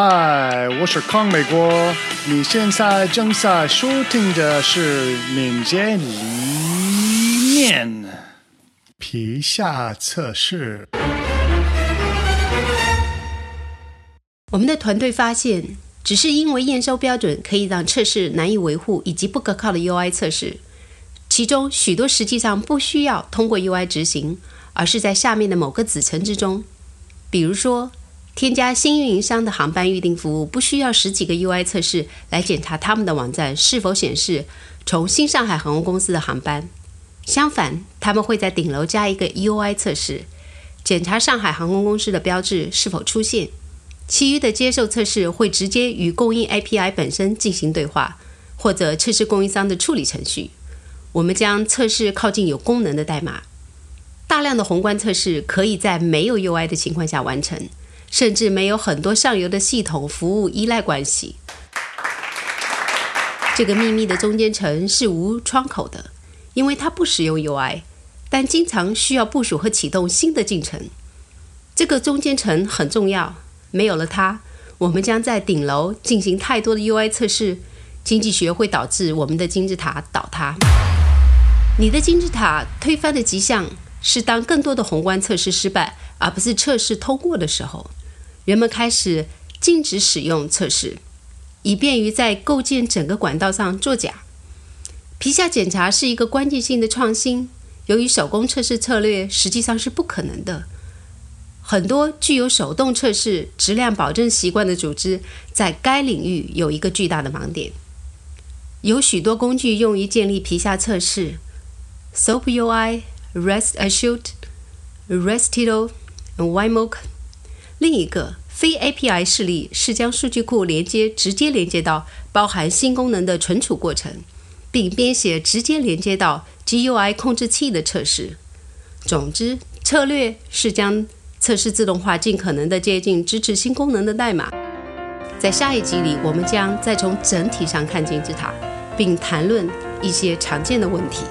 嗨，我是康美国。你现在正在收听的是敏捷理念皮下测试。我们的团队发现，只是因为验收标准可以让测试难以维护以及不可靠的 UI 测试，其中许多实际上不需要通过 UI 执行，而是在下面的某个子层之中，比如说。添加新运营商的航班预订服务，不需要十几个 UI 测试来检查他们的网站是否显示从新上海航空公司的航班。相反，他们会在顶楼加一个 UI 测试，检查上海航空公司的标志是否出现。其余的接受测试会直接与供应 API 本身进行对话，或者测试供应商的处理程序。我们将测试靠近有功能的代码。大量的宏观测试可以在没有 UI 的情况下完成。甚至没有很多上游的系统服务依赖关系。这个秘密的中间层是无窗口的，因为它不使用 UI，但经常需要部署和启动新的进程。这个中间层很重要，没有了它，我们将在顶楼进行太多的 UI 测试。经济学会导致我们的金字塔倒塌。你的金字塔推翻的迹象是当更多的宏观测试失败，而不是测试通过的时候。人们开始禁止使用测试，以便于在构建整个管道上作假。皮下检查是一个关键性的创新，由于手工测试策略实际上是不可能的。很多具有手动测试质量保证习惯的组织在该领域有一个巨大的盲点。有许多工具用于建立皮下测试：SOAP UI、REST Assured、Restito、Wimoc。另一个非 API 示例是将数据库连接直接连接到包含新功能的存储过程，并编写直接连接到 GUI 控制器的测试。总之，策略是将测试自动化尽可能的接近支持新功能的代码。在下一集里，我们将再从整体上看金字塔，并谈论一些常见的问题。